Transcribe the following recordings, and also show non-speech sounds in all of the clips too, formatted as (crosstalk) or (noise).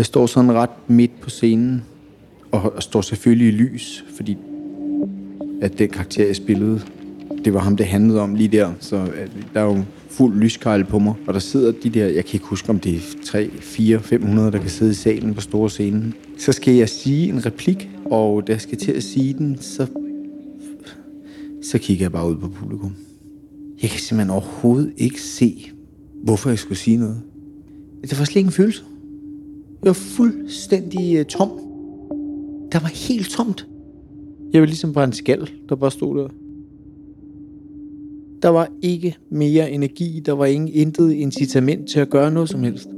Jeg står sådan ret midt på scenen, og står selvfølgelig i lys, fordi at den karakter, jeg spillede, det var ham, det handlede om lige der. Så der er jo fuld lyskejl på mig, og der sidder de der, jeg kan ikke huske, om det er 3, 4, 500, der kan sidde i salen på store scenen. Så skal jeg sige en replik, og da jeg skal til at sige den, så, så kigger jeg bare ud på publikum. Jeg kan simpelthen overhovedet ikke se, hvorfor jeg skulle sige noget. Det var slet ikke en følelse. Jeg var fuldstændig uh, tom. Der var helt tomt. Jeg var ligesom bare en skal, der bare stod der. Der var ikke mere energi, der var ingen intet incitament til at gøre noget som helst.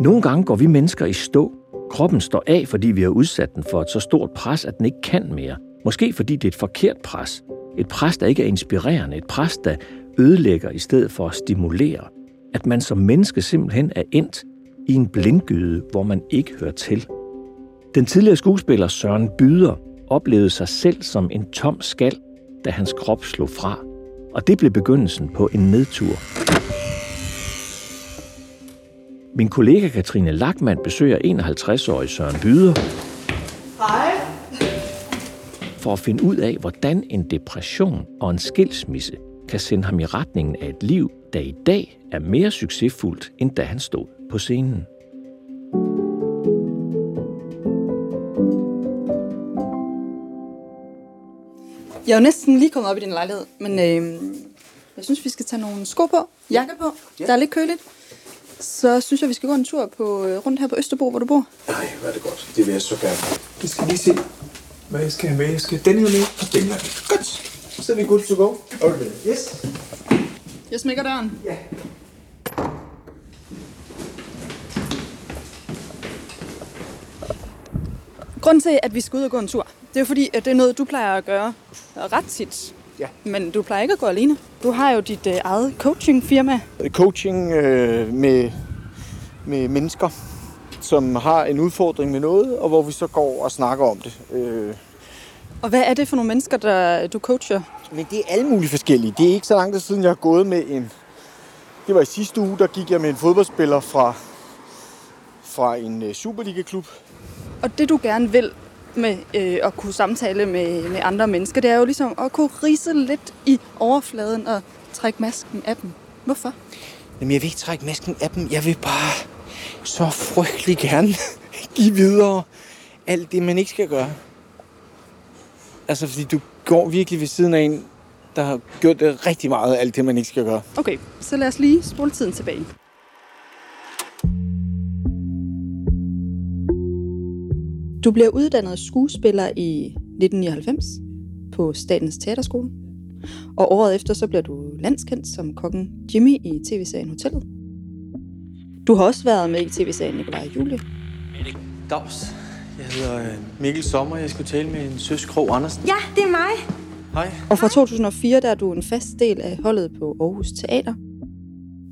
Nogle gange går vi mennesker i stå. Kroppen står af, fordi vi har udsat den for et så stort pres, at den ikke kan mere. Måske fordi det er et forkert pres. Et pres, der ikke er inspirerende. Et pres, der ødelægger i stedet for at stimulere. At man som menneske simpelthen er endt i en blindgyde, hvor man ikke hører til. Den tidligere skuespiller Søren Byder oplevede sig selv som en tom skal, da hans krop slog fra. Og det blev begyndelsen på en nedtur. Min kollega Katrine Lackmann besøger 51-årige Søren Byder. For at finde ud af, hvordan en depression og en skilsmisse kan sende ham i retningen af et liv, der i dag er mere succesfuldt, end da han stod på scenen. Jeg er jo næsten lige kommet op i din lejlighed, men øh, jeg synes, vi skal tage nogle sko på, jakke på. Ja. Der er lidt køligt. Så synes jeg, vi skal gå en tur på, øh, rundt her på Østerbro, hvor du bor. Nej, hvor er det godt. Det vil jeg så gerne. Vi skal lige se, med. Jeg skal den her med, og den her. Godt. Så er vi good to go. Okay. Yes. Jeg smækker døren. Ja. Grunden til, at vi skal ud og gå en tur, det er fordi, at det er noget, du plejer at gøre ret tit. Ja. Men du plejer ikke at gå alene. Du har jo dit øh, eget coachingfirma. Coaching øh, med, med mennesker, som har en udfordring med noget, og hvor vi så går og snakker om det. Øh, Og hvad er det for nogle mennesker, der du coacher? Men det er alle mulige forskellige. Det er ikke så lang tid siden, jeg har gået med en... Det var i sidste uge, der gik jeg med en fodboldspiller fra, fra en uh, Superliga-klub. Og det du gerne vil med øh, at kunne samtale med, med andre mennesker, det er jo ligesom at kunne rise lidt i overfladen og trække masken af dem. Hvorfor? Jamen, jeg vil ikke trække masken af dem. Jeg vil bare så frygtelig gerne (laughs) give videre alt det, man ikke skal gøre. Altså, fordi du går virkelig ved siden af en, der har gjort det rigtig meget af alt det, man ikke skal gøre. Okay, så lad os lige spole tiden tilbage. Du bliver uddannet skuespiller i 1999 på Statens Teaterskole. Og året efter så bliver du landskendt som kokken Jimmy i tv-serien Hotellet. Du har også været med i tv-serien Nikolaj og Julie. Dags. Jeg hedder øh, Mikkel Sommer. Jeg skulle tale med en søs Krog Andersen. Ja, det er mig. Hej. Og fra 2004 der er du en fast del af holdet på Aarhus Teater,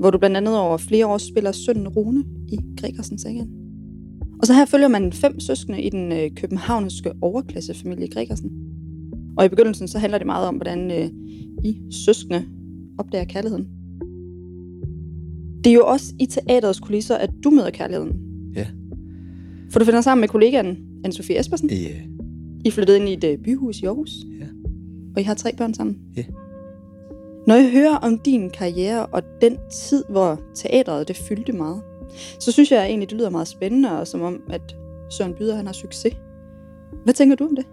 hvor du blandt andet over flere år spiller sønnen Rune i Gregersen Sagen. Og så her følger man fem søskende i den øh, københavnske overklassefamilie Gregersen. Og i begyndelsen så handler det meget om, hvordan øh, I søskende opdager kærligheden. Det er jo også i teaterets kulisser, at du møder kærligheden. Ja. For du finder sammen med kollegaen Anne-Sophie Espersen. Ja. I flyttede ind i et øh, byhus i Aarhus. Ja. Og I har tre børn sammen. Ja. Når jeg hører om din karriere og den tid, hvor teateret det fyldte meget, så synes jeg egentlig, det lyder meget spændende, og som om, at Søren Byder han har succes. Hvad tænker du om det?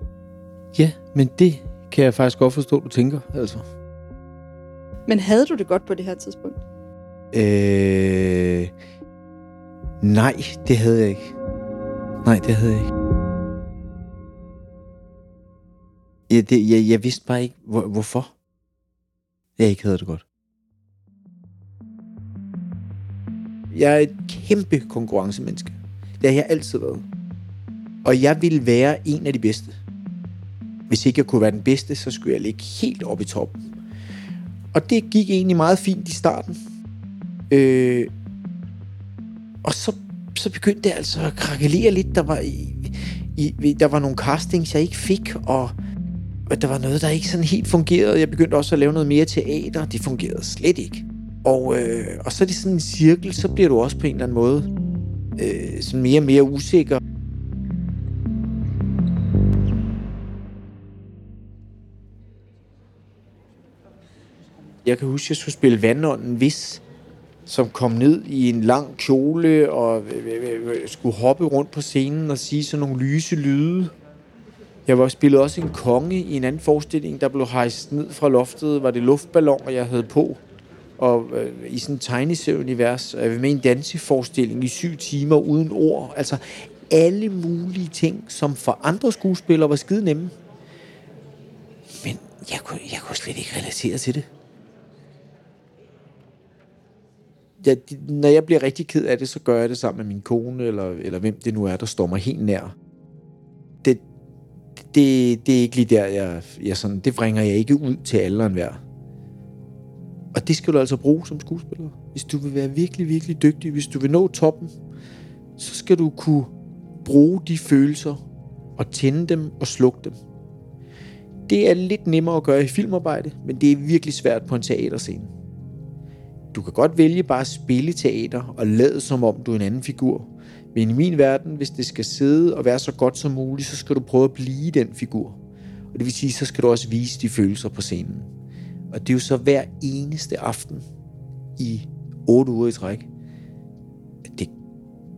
Ja, men det kan jeg faktisk godt forstå, du tænker. Altså. Men havde du det godt på det her tidspunkt? Øh... Nej, det havde jeg ikke. Nej, det havde jeg ikke. Ja, det, jeg, jeg vidste bare ikke, hvor, hvorfor jeg ikke havde det godt. Jeg er et kæmpe konkurrencemenneske. Det har jeg altid været. Og jeg ville være en af de bedste. Hvis ikke jeg kunne være den bedste, så skulle jeg ligge helt oppe i toppen. Og det gik egentlig meget fint i starten. Øh, og så, så begyndte det altså at krakelere lidt. Der var, i, i, der var nogle castings, jeg ikke fik, og der var noget, der ikke sådan helt fungerede. Jeg begyndte også at lave noget mere teater. Det fungerede slet ikke. Og, øh, og så er det sådan en cirkel, så bliver du også på en eller anden måde øh, sådan mere og mere usikker. Jeg kan huske, at jeg skulle spille Vandånden hvis som kom ned i en lang kjole og øh, øh, øh, skulle hoppe rundt på scenen og sige sådan nogle lyse lyde. Jeg var spillet også en konge i en anden forestilling, der blev hejst ned fra loftet. Var det luftballoner, jeg havde på? Og øh, i sådan en tegneserieunivers. Og jeg var med en danseforestilling i syv timer uden ord. Altså alle mulige ting, som for andre skuespillere var skide nemme. Men jeg kunne, jeg kunne slet ikke relatere til det. Jeg, når jeg bliver rigtig ked af det, så gør jeg det sammen med min kone, eller, eller hvem det nu er, der står mig helt nær. Det, det, det er ikke lige der, jeg, jeg sådan, det bringer jeg ikke ud til alle og enhver. Og det skal du altså bruge som skuespiller. Hvis du vil være virkelig, virkelig dygtig, hvis du vil nå toppen, så skal du kunne bruge de følelser og tænde dem og slukke dem. Det er lidt nemmere at gøre i filmarbejde, men det er virkelig svært på en teaterscene. Du kan godt vælge bare at spille teater og lade som om du er en anden figur. Men i min verden, hvis det skal sidde og være så godt som muligt, så skal du prøve at blive den figur. Og det vil sige, så skal du også vise de følelser på scenen. Og det er jo så hver eneste aften i otte uger i træk. Det,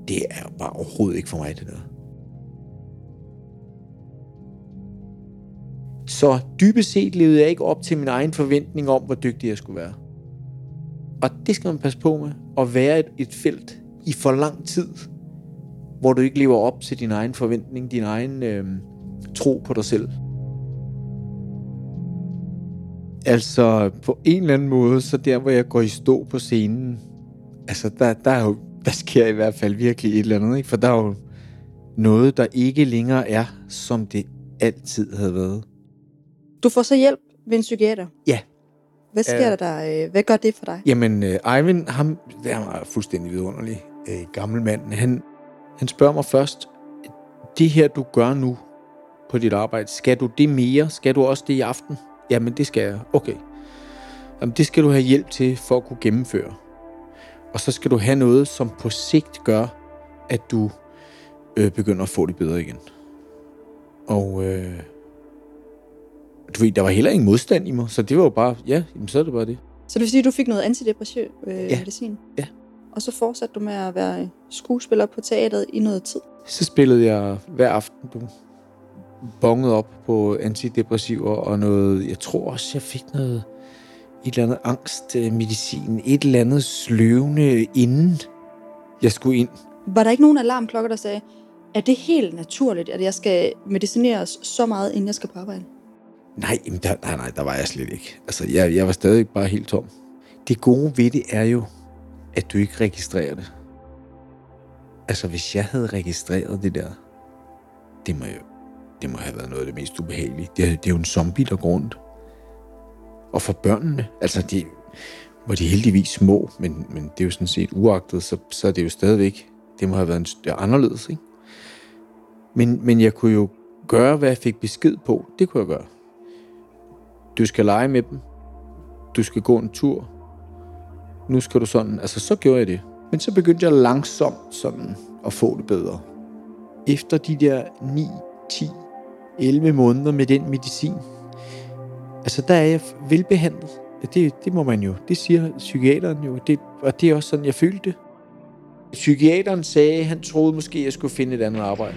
det er bare overhovedet ikke for mig, det der. Så dybest set levede jeg ikke op til min egen forventning om, hvor dygtig jeg skulle være. Og det skal man passe på med, at være et, et felt i for lang tid, hvor du ikke lever op til din egen forventning, din egen øh, tro på dig selv. Altså, på en eller anden måde, så der, hvor jeg går i stå på scenen, altså, der, der, er jo, der sker i hvert fald virkelig et eller andet, ikke? For der er jo noget, der ikke længere er, som det altid havde været. Du får så hjælp ved en psykiater? Ja. Hvad sker uh, der der? Hvad gør det for dig? Jamen, uh, Ivan, ham, det er fuldstændig vidunderlig uh, gammel mand. Han, han spørger mig først, det her du gør nu på dit arbejde, skal du det mere? Skal du også det i aften? Jamen det skal jeg. Okay. Jamen, det skal du have hjælp til for at kunne gennemføre. Og så skal du have noget, som på sigt gør, at du øh, begynder at få det bedre igen. Og øh, du ved, der var heller ingen modstand i mig, så det var jo bare, ja, jamen, så er det bare det. Så det vil sige, at du fik noget antidepressiv øh, ja. medicin? Ja. Og så fortsatte du med at være skuespiller på teateret i noget tid? Så spillede jeg hver aften, du bonget op på antidepressiver og noget, jeg tror også, jeg fik noget, et eller andet angstmedicin, et eller andet sløvende inden jeg skulle ind. Var der ikke nogen alarmklokker, der sagde, er det helt naturligt, at jeg skal medicineres så meget, inden jeg skal på arbejde? Nej, der, nej, nej, der var jeg slet ikke. Altså, jeg, jeg var stadig bare helt tom. Det gode ved det er jo, at du ikke registrerer det. Altså, hvis jeg havde registreret det der, det må jo, det må have været noget af det mest ubehagelige. Det, det er jo en zombie, der går rundt. Og for børnene, altså de, var de heldigvis små, men, men det er jo sådan set uagtet, så, så er det jo stadigvæk, det må have været en, det er anderledes, ikke? Men, men jeg kunne jo gøre, hvad jeg fik besked på. Det kunne jeg gøre. Du skal lege med dem. Du skal gå en tur. Nu skal du sådan. Altså, så gjorde jeg det. Men så begyndte jeg langsomt sådan at få det bedre. Efter de der 9, 10, 11 måneder med den medicin, altså der er jeg velbehandlet. Det, det må man jo. Det siger psykiateren jo. Det, og det er også sådan, jeg følte det. Psykiateren sagde, at han troede måske, at jeg skulle finde et andet arbejde.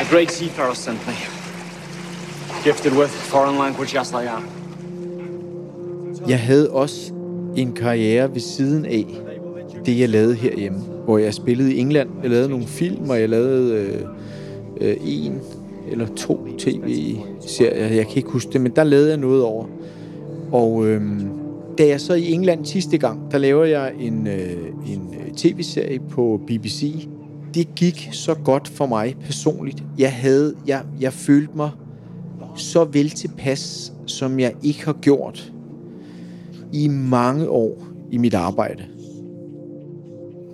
A great seafarer sent me. Gifted with foreign language just like I am. Jeg havde også en karriere ved siden af det, jeg lavede herhjemme. Hvor jeg spillede i England. Jeg lavede nogle film, og jeg lavede øh, øh, en eller to tv-serier. Jeg kan ikke huske det, men der lavede jeg noget over. Og øh, da jeg så i England sidste gang, der laver jeg en, øh, en øh, tv-serie på BBC. Det gik så godt for mig personligt. Jeg havde, jeg, jeg følte mig så vel tilpas, som jeg ikke har gjort i mange år i mit arbejde.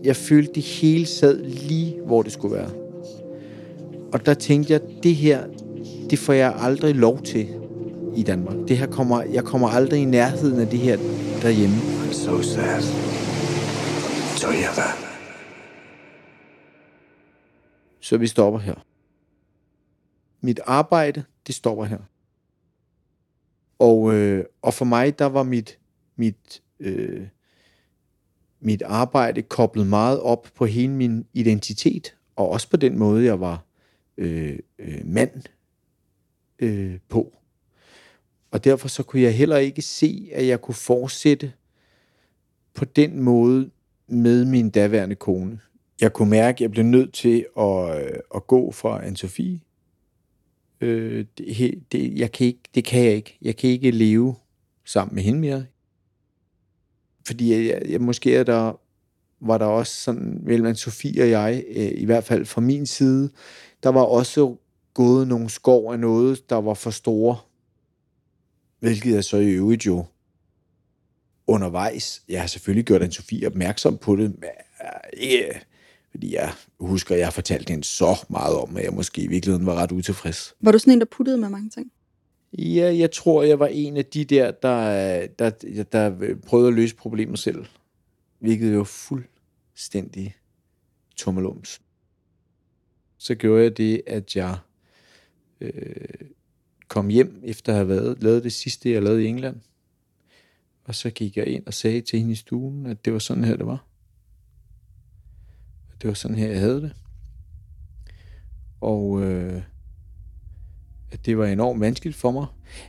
Jeg følte, det hele sad lige, hvor det skulle være. Og der tænkte jeg, det her, det får jeg aldrig lov til i Danmark. Det her kommer, jeg kommer aldrig i nærheden af det her derhjemme. I'm so sad hear that. Så vi stopper her. Mit arbejde, det stopper her. Og, øh, og for mig, der var mit, mit, øh, mit arbejde koblet meget op på hele min identitet, og også på den måde, jeg var øh, øh, mand øh, på. Og derfor så kunne jeg heller ikke se, at jeg kunne fortsætte på den måde med min daværende kone. Jeg kunne mærke, at jeg blev nødt til at, øh, at gå fra Anne-Sophie. Øh, det, det, jeg kan ikke, det kan jeg ikke. Jeg kan ikke leve sammen med hende mere. Fordi jeg, jeg, måske er der, var der også sådan, mellem Sofie og jeg, øh, i hvert fald fra min side, der var også gået nogle skov af noget, der var for store. Hvilket jeg så i øvrigt jo undervejs. Jeg har selvfølgelig gjort en Sofie opmærksom på det, men øh, ikke, fordi jeg husker, at jeg har fortalt hende så meget om, at jeg måske i virkeligheden var ret utilfreds. Var du sådan en, der puttede med mange ting? Ja, jeg tror, jeg var en af de der, der, der, der, der prøvede at løse problemer selv. Hvilket jo fuldstændig tummelums. Så gjorde jeg det, at jeg øh, kom hjem, efter at have været, lavet det sidste, jeg lavede i England. Og så gik jeg ind og sagde til hende i stuen, at det var sådan her, det var. Det var sådan her, jeg havde det. Og øh, at det var enormt vanskeligt for mig.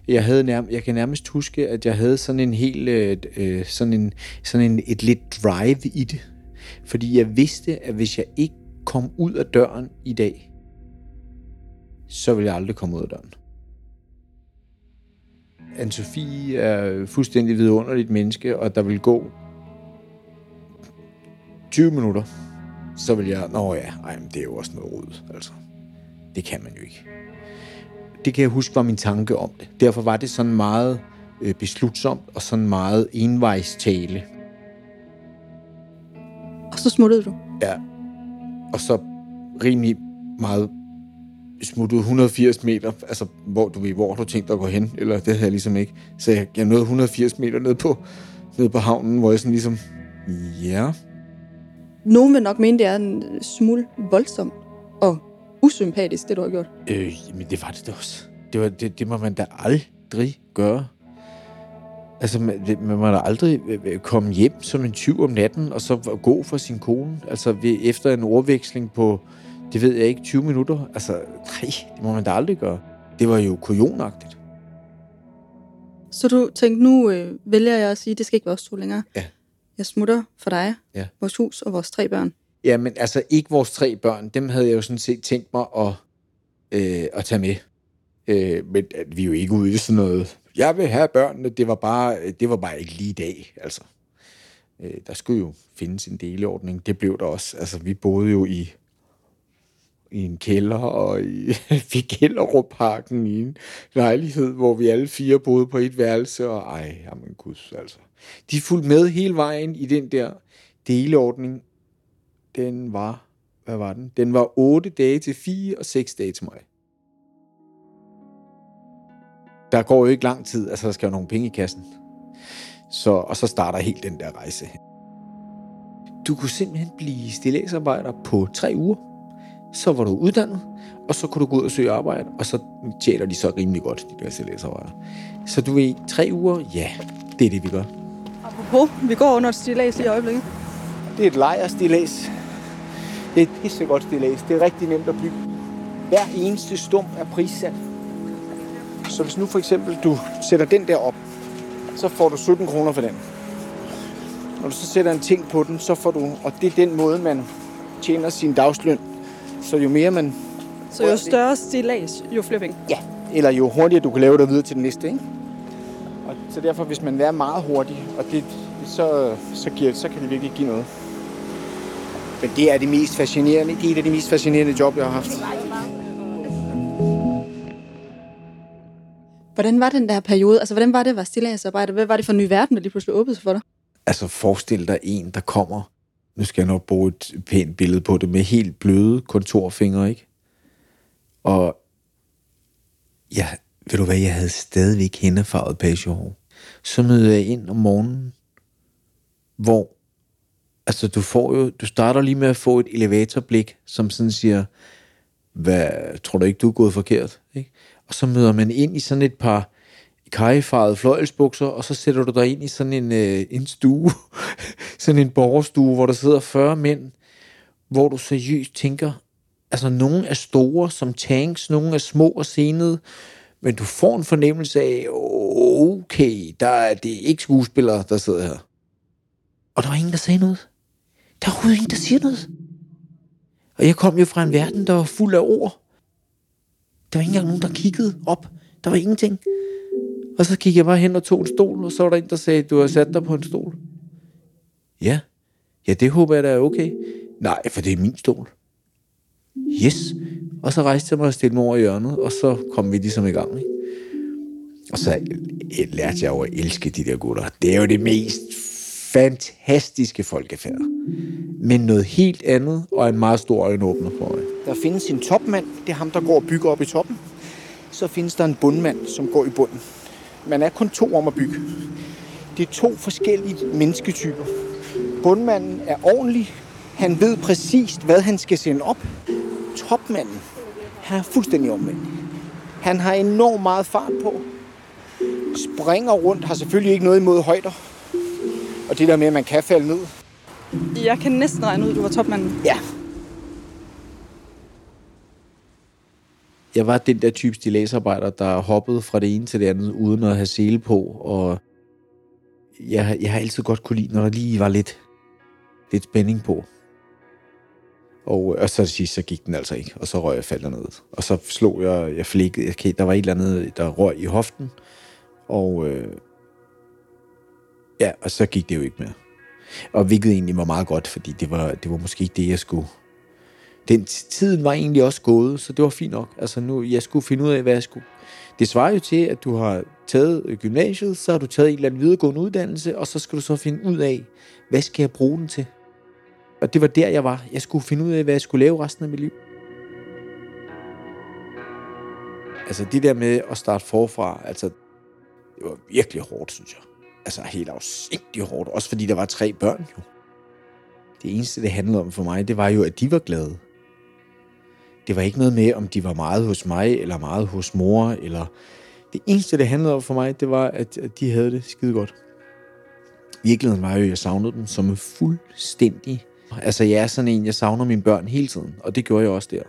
Jeg havde nærm- jeg kan nærmest huske, at jeg havde sådan en helt, øh, øh, sådan en, sådan en, et lidt drive i det. Fordi jeg vidste, at hvis jeg ikke kom ud af døren i dag, så ville jeg aldrig komme ud af døren. Anne-Sophie er fuldstændig vidunderligt menneske, og der vil gå 20 minutter, så vil jeg, nå ja, ej, men det er jo også noget rod, altså. Det kan man jo ikke. Det kan jeg huske var min tanke om det. Derfor var det sådan meget øh, beslutsomt og sådan meget envejstale. Og så smuttede du. Ja. Og så rimelig meget smuttede 180 meter, altså hvor du ved, hvor du tænkte at gå hen, eller det havde jeg ligesom ikke. Så jeg, jeg nåede 180 meter ned på, ned på havnen, hvor jeg sådan ligesom, ja, Nogen vil nok mene, det er en smule voldsomt og usympatisk, det du har gjort. Øh, men det var det også. Det, var, det, det må man da aldrig gøre. Altså, man, man må da aldrig øh, øh, komme hjem som en tyv om natten, og så gå for sin kone. Altså, ved, efter en ordveksling på, det ved jeg ikke, 20 minutter. Altså, nej, det må man da aldrig gøre. Det var jo kujonagtigt. Så du tænkte, nu øh, vælger jeg at sige, det skal ikke være os to længere. Ja. Jeg smutter for dig, Ja. vores hus og vores tre børn. Ja, men altså ikke vores tre børn. Dem havde jeg jo sådan set tænkt mig at, øh, at tage med. Øh, men at vi er jo ikke ude i sådan noget. Jeg vil have børnene. Det var bare, det var bare ikke lige i dag. Altså, øh, der skulle jo findes en deleordning. Det blev der også. Altså, vi boede jo i i en kælder og i (laughs) Figellerup-parken i en lejlighed, hvor vi alle fire boede på et værelse, og ej, jamen gud, altså. De fulgte med hele vejen i den der deleordning, den var, hvad var den? Den var 8 dage til fire og 6 dage til mig. Der går jo ikke lang tid, altså der skal jo nogle penge i kassen. Så, og så starter helt den der rejse. Du kunne simpelthen blive stillagsarbejder på tre uger. Så var du uddannet, og så kunne du gå ud og søge arbejde, og så tjener de så rimelig godt, de der stillagsarbejdere. Så du ved, tre uger, ja, det er det, vi gør. Apropos, vi går under et stillads i øjeblikket. Det er et lejerstillads. Det er et pissegodt stillads. Det er rigtig nemt at bygge. Hver eneste stump er prissat. Så hvis nu for eksempel du sætter den der op, så får du 17 kroner for den. Når du så sætter en ting på den, så får du, og det er den måde, man tjener sin dagsløn. Så jo mere man, Så jo større stillads, jo flere penge. ja, eller jo hurtigere du kan lave dig videre til den næste, ikke? Og så derfor, hvis man er meget hurtig, og det, så, så, giver, så kan det virkelig give noget. Men det er det mest fascinerende. Det er et af de mest fascinerende job, jeg har haft. Hvordan var den der periode? Altså, hvordan var det at være stilladsarbejder? Hvad var det for en ny verden, der lige pludselig åbnede sig for dig? Altså forestil dig en, der kommer, nu skal jeg nok bruge et pænt billede på det, med helt bløde kontorfingre, ikke? Og Ved du hvad, jeg havde stadigvæk hændefarvet pagehår. Så møder jeg ind om morgenen, hvor altså du får jo, du starter lige med at få et elevatorblik, som sådan siger, hvad, tror du ikke, du er gået forkert? Ikke? Og så møder man ind i sådan et par kajfarvede fløjelsbukser, og så sætter du dig ind i sådan en, øh, en stue, (laughs) sådan en borgerstue, hvor der sidder 40 mænd, hvor du seriøst tænker, altså nogen er store som tanks, nogen er små og senede, men du får en fornemmelse af, okay, der er det ikke skuespillere, der sidder her. Og der var ingen, der sagde noget. Der er ingen, der siger noget. Og jeg kom jo fra en verden, der var fuld af ord. Der var ikke engang nogen, der kiggede op. Der var ingenting. Og så gik jeg bare hen og tog en stol, og så var der en, der sagde, du har sat dig på en stol. Ja. Ja, det håber jeg da er okay. Nej, for det er min stol. Yes. Og så rejste jeg mig og stillede mig over i hjørnet, og så kom vi ligesom i gang. Ikke? Og så øh, lærte jeg jo at elske de der gutter. Det er jo det mest fantastiske folkefærd. Men noget helt andet, og en meget stor øjenåbner for mig. Der findes en topmand, det er ham, der går og bygger op i toppen. Så findes der en bundmand, som går i bunden. Man er kun to om at bygge. Det er to forskellige mennesketyper. Bundmanden er ordentlig. Han ved præcist, hvad han skal sende op. Topmanden, han er fuldstændig omvendt. Han har enormt meget fart på. Springer rundt, har selvfølgelig ikke noget imod højder. Og det der med, at man kan falde ned. Jeg kan næsten regne ud, at du var topmanden. Ja, jeg var den der type stilæsarbejder, der hoppede fra det ene til det andet, uden at have sele på, og jeg, jeg har altid godt kunne lide, når der lige var lidt, lidt spænding på. Og, og så sidst, så gik den altså ikke, og så røg jeg faldet ned. Og så slog jeg, jeg flækkede, okay, der var et eller andet, der røg i hoften, og øh, ja, og så gik det jo ikke mere. Og hvilket egentlig var meget godt, fordi det var, det var måske ikke det, jeg skulle, den tiden var egentlig også gået, så det var fint nok. Altså nu, jeg skulle finde ud af, hvad jeg skulle. Det svarer jo til, at du har taget øh, gymnasiet, så har du taget en eller anden videregående uddannelse, og så skal du så finde ud af, hvad skal jeg bruge den til? Og det var der, jeg var. Jeg skulle finde ud af, hvad jeg skulle lave resten af mit liv. Altså det der med at starte forfra, altså det var virkelig hårdt, synes jeg. Altså helt afsindigt hårdt. Også fordi der var tre børn jo. Det eneste, det handlede om for mig, det var jo, at de var glade. Det var ikke noget med, om de var meget hos mig, eller meget hos mor, eller... Det eneste, det handlede om for mig, det var, at, de havde det skide godt. Virkeligheden var jo, at jeg savnede dem som fuldstændig... Altså, jeg er sådan en, jeg savner mine børn hele tiden, og det gjorde jeg også der.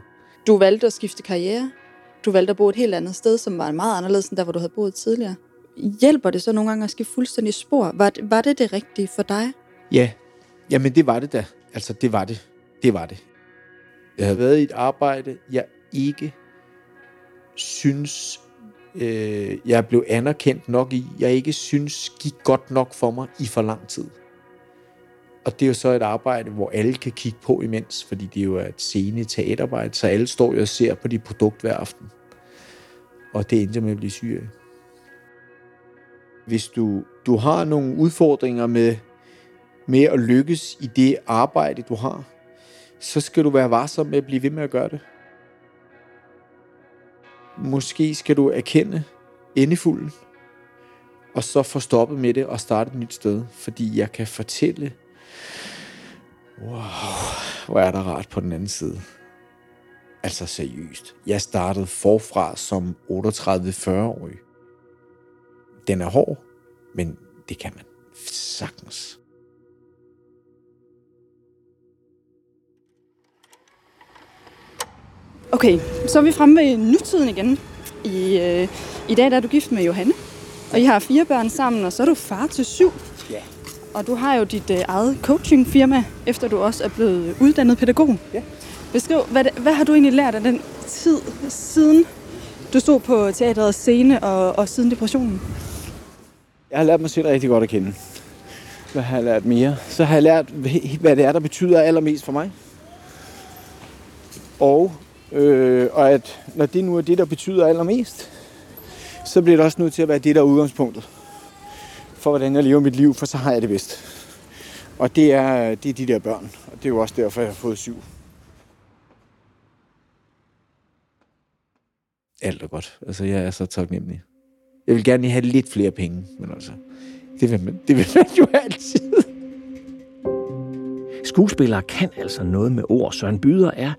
Du valgte at skifte karriere. Du valgte at bo et helt andet sted, som var meget anderledes end der, hvor du havde boet tidligere. Hjælper det så nogle gange at skifte fuldstændig spor? Var, var det det rigtige for dig? Ja, jamen det var det da. Altså, det var det. Det var det. Jeg har været i et arbejde, jeg ikke synes, øh, jeg blev anerkendt nok i, jeg ikke synes gik godt nok for mig i for lang tid. Og det er jo så et arbejde, hvor alle kan kigge på imens, fordi det jo er et scene teaterarbejde, så alle står jo og ser på de produkt hver aften. Og det endte med at blive syg af. Hvis du, du har nogle udfordringer med, med at lykkes i det arbejde, du har, så skal du være varsom med at blive ved med at gøre det. Måske skal du erkende endefulden, og så få stoppet med det og starte et nyt sted, fordi jeg kan fortælle, wow, hvor er der rart på den anden side. Altså seriøst. Jeg startede forfra som 38-40-årig. Den er hård, men det kan man sagtens. Okay, så er vi fremme ved nutiden igen. I, øh, I dag der er du gift med Johanne, og I har fire børn sammen, og så er du far til syv. Ja. Og du har jo dit øh, eget coachingfirma, efter du også er blevet uddannet pædagog. Ja. Beskriv, hvad, hvad har du egentlig lært af den tid, siden du stod på teaterets scene og, og siden depressionen? Jeg har lært mig selv rigtig godt at kende. Hvad har jeg lært mere? Så har jeg lært, hvad det er, der betyder allermest for mig. Og Øh, og at når det nu er det, der betyder allermest, så bliver det også nødt til at være det, der er udgangspunktet for, hvordan jeg lever mit liv, for så har jeg det bedst. Og det er, det er de der børn, og det er jo også derfor, jeg har fået syv. alt er godt. Altså, jeg er så taknemmelig. Jeg vil gerne lige have lidt flere penge, men altså, det vil man, det vil man jo altid. Skuespillere kan altså noget med ord. Søren Byder er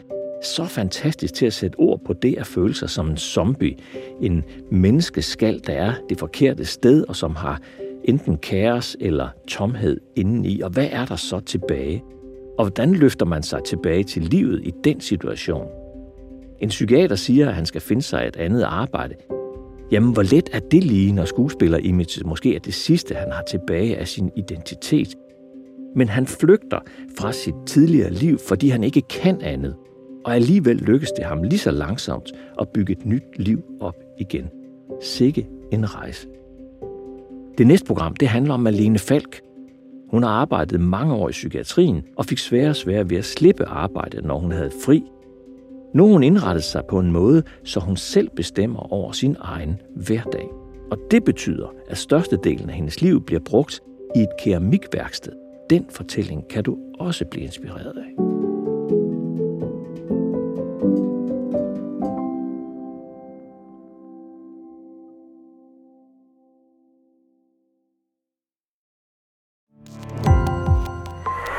så fantastisk til at sætte ord på det at føle sig som en zombie. En menneskeskal, der er det forkerte sted, og som har enten kaos eller tomhed indeni. Og hvad er der så tilbage? Og hvordan løfter man sig tilbage til livet i den situation? En psykiater siger, at han skal finde sig et andet arbejde. Jamen, hvor let er det lige, når skuespiller image måske er det sidste, han har tilbage af sin identitet? Men han flygter fra sit tidligere liv, fordi han ikke kan andet. Og alligevel lykkes det ham lige så langsomt at bygge et nyt liv op igen. Sikke en rejse. Det næste program, det handler om Malene Falk. Hun har arbejdet mange år i psykiatrien og fik svære og svære ved at slippe arbejdet, når hun havde fri. Nu hun indrettet sig på en måde, så hun selv bestemmer over sin egen hverdag. Og det betyder, at størstedelen af hendes liv bliver brugt i et keramikværksted. Den fortælling kan du også blive inspireret af.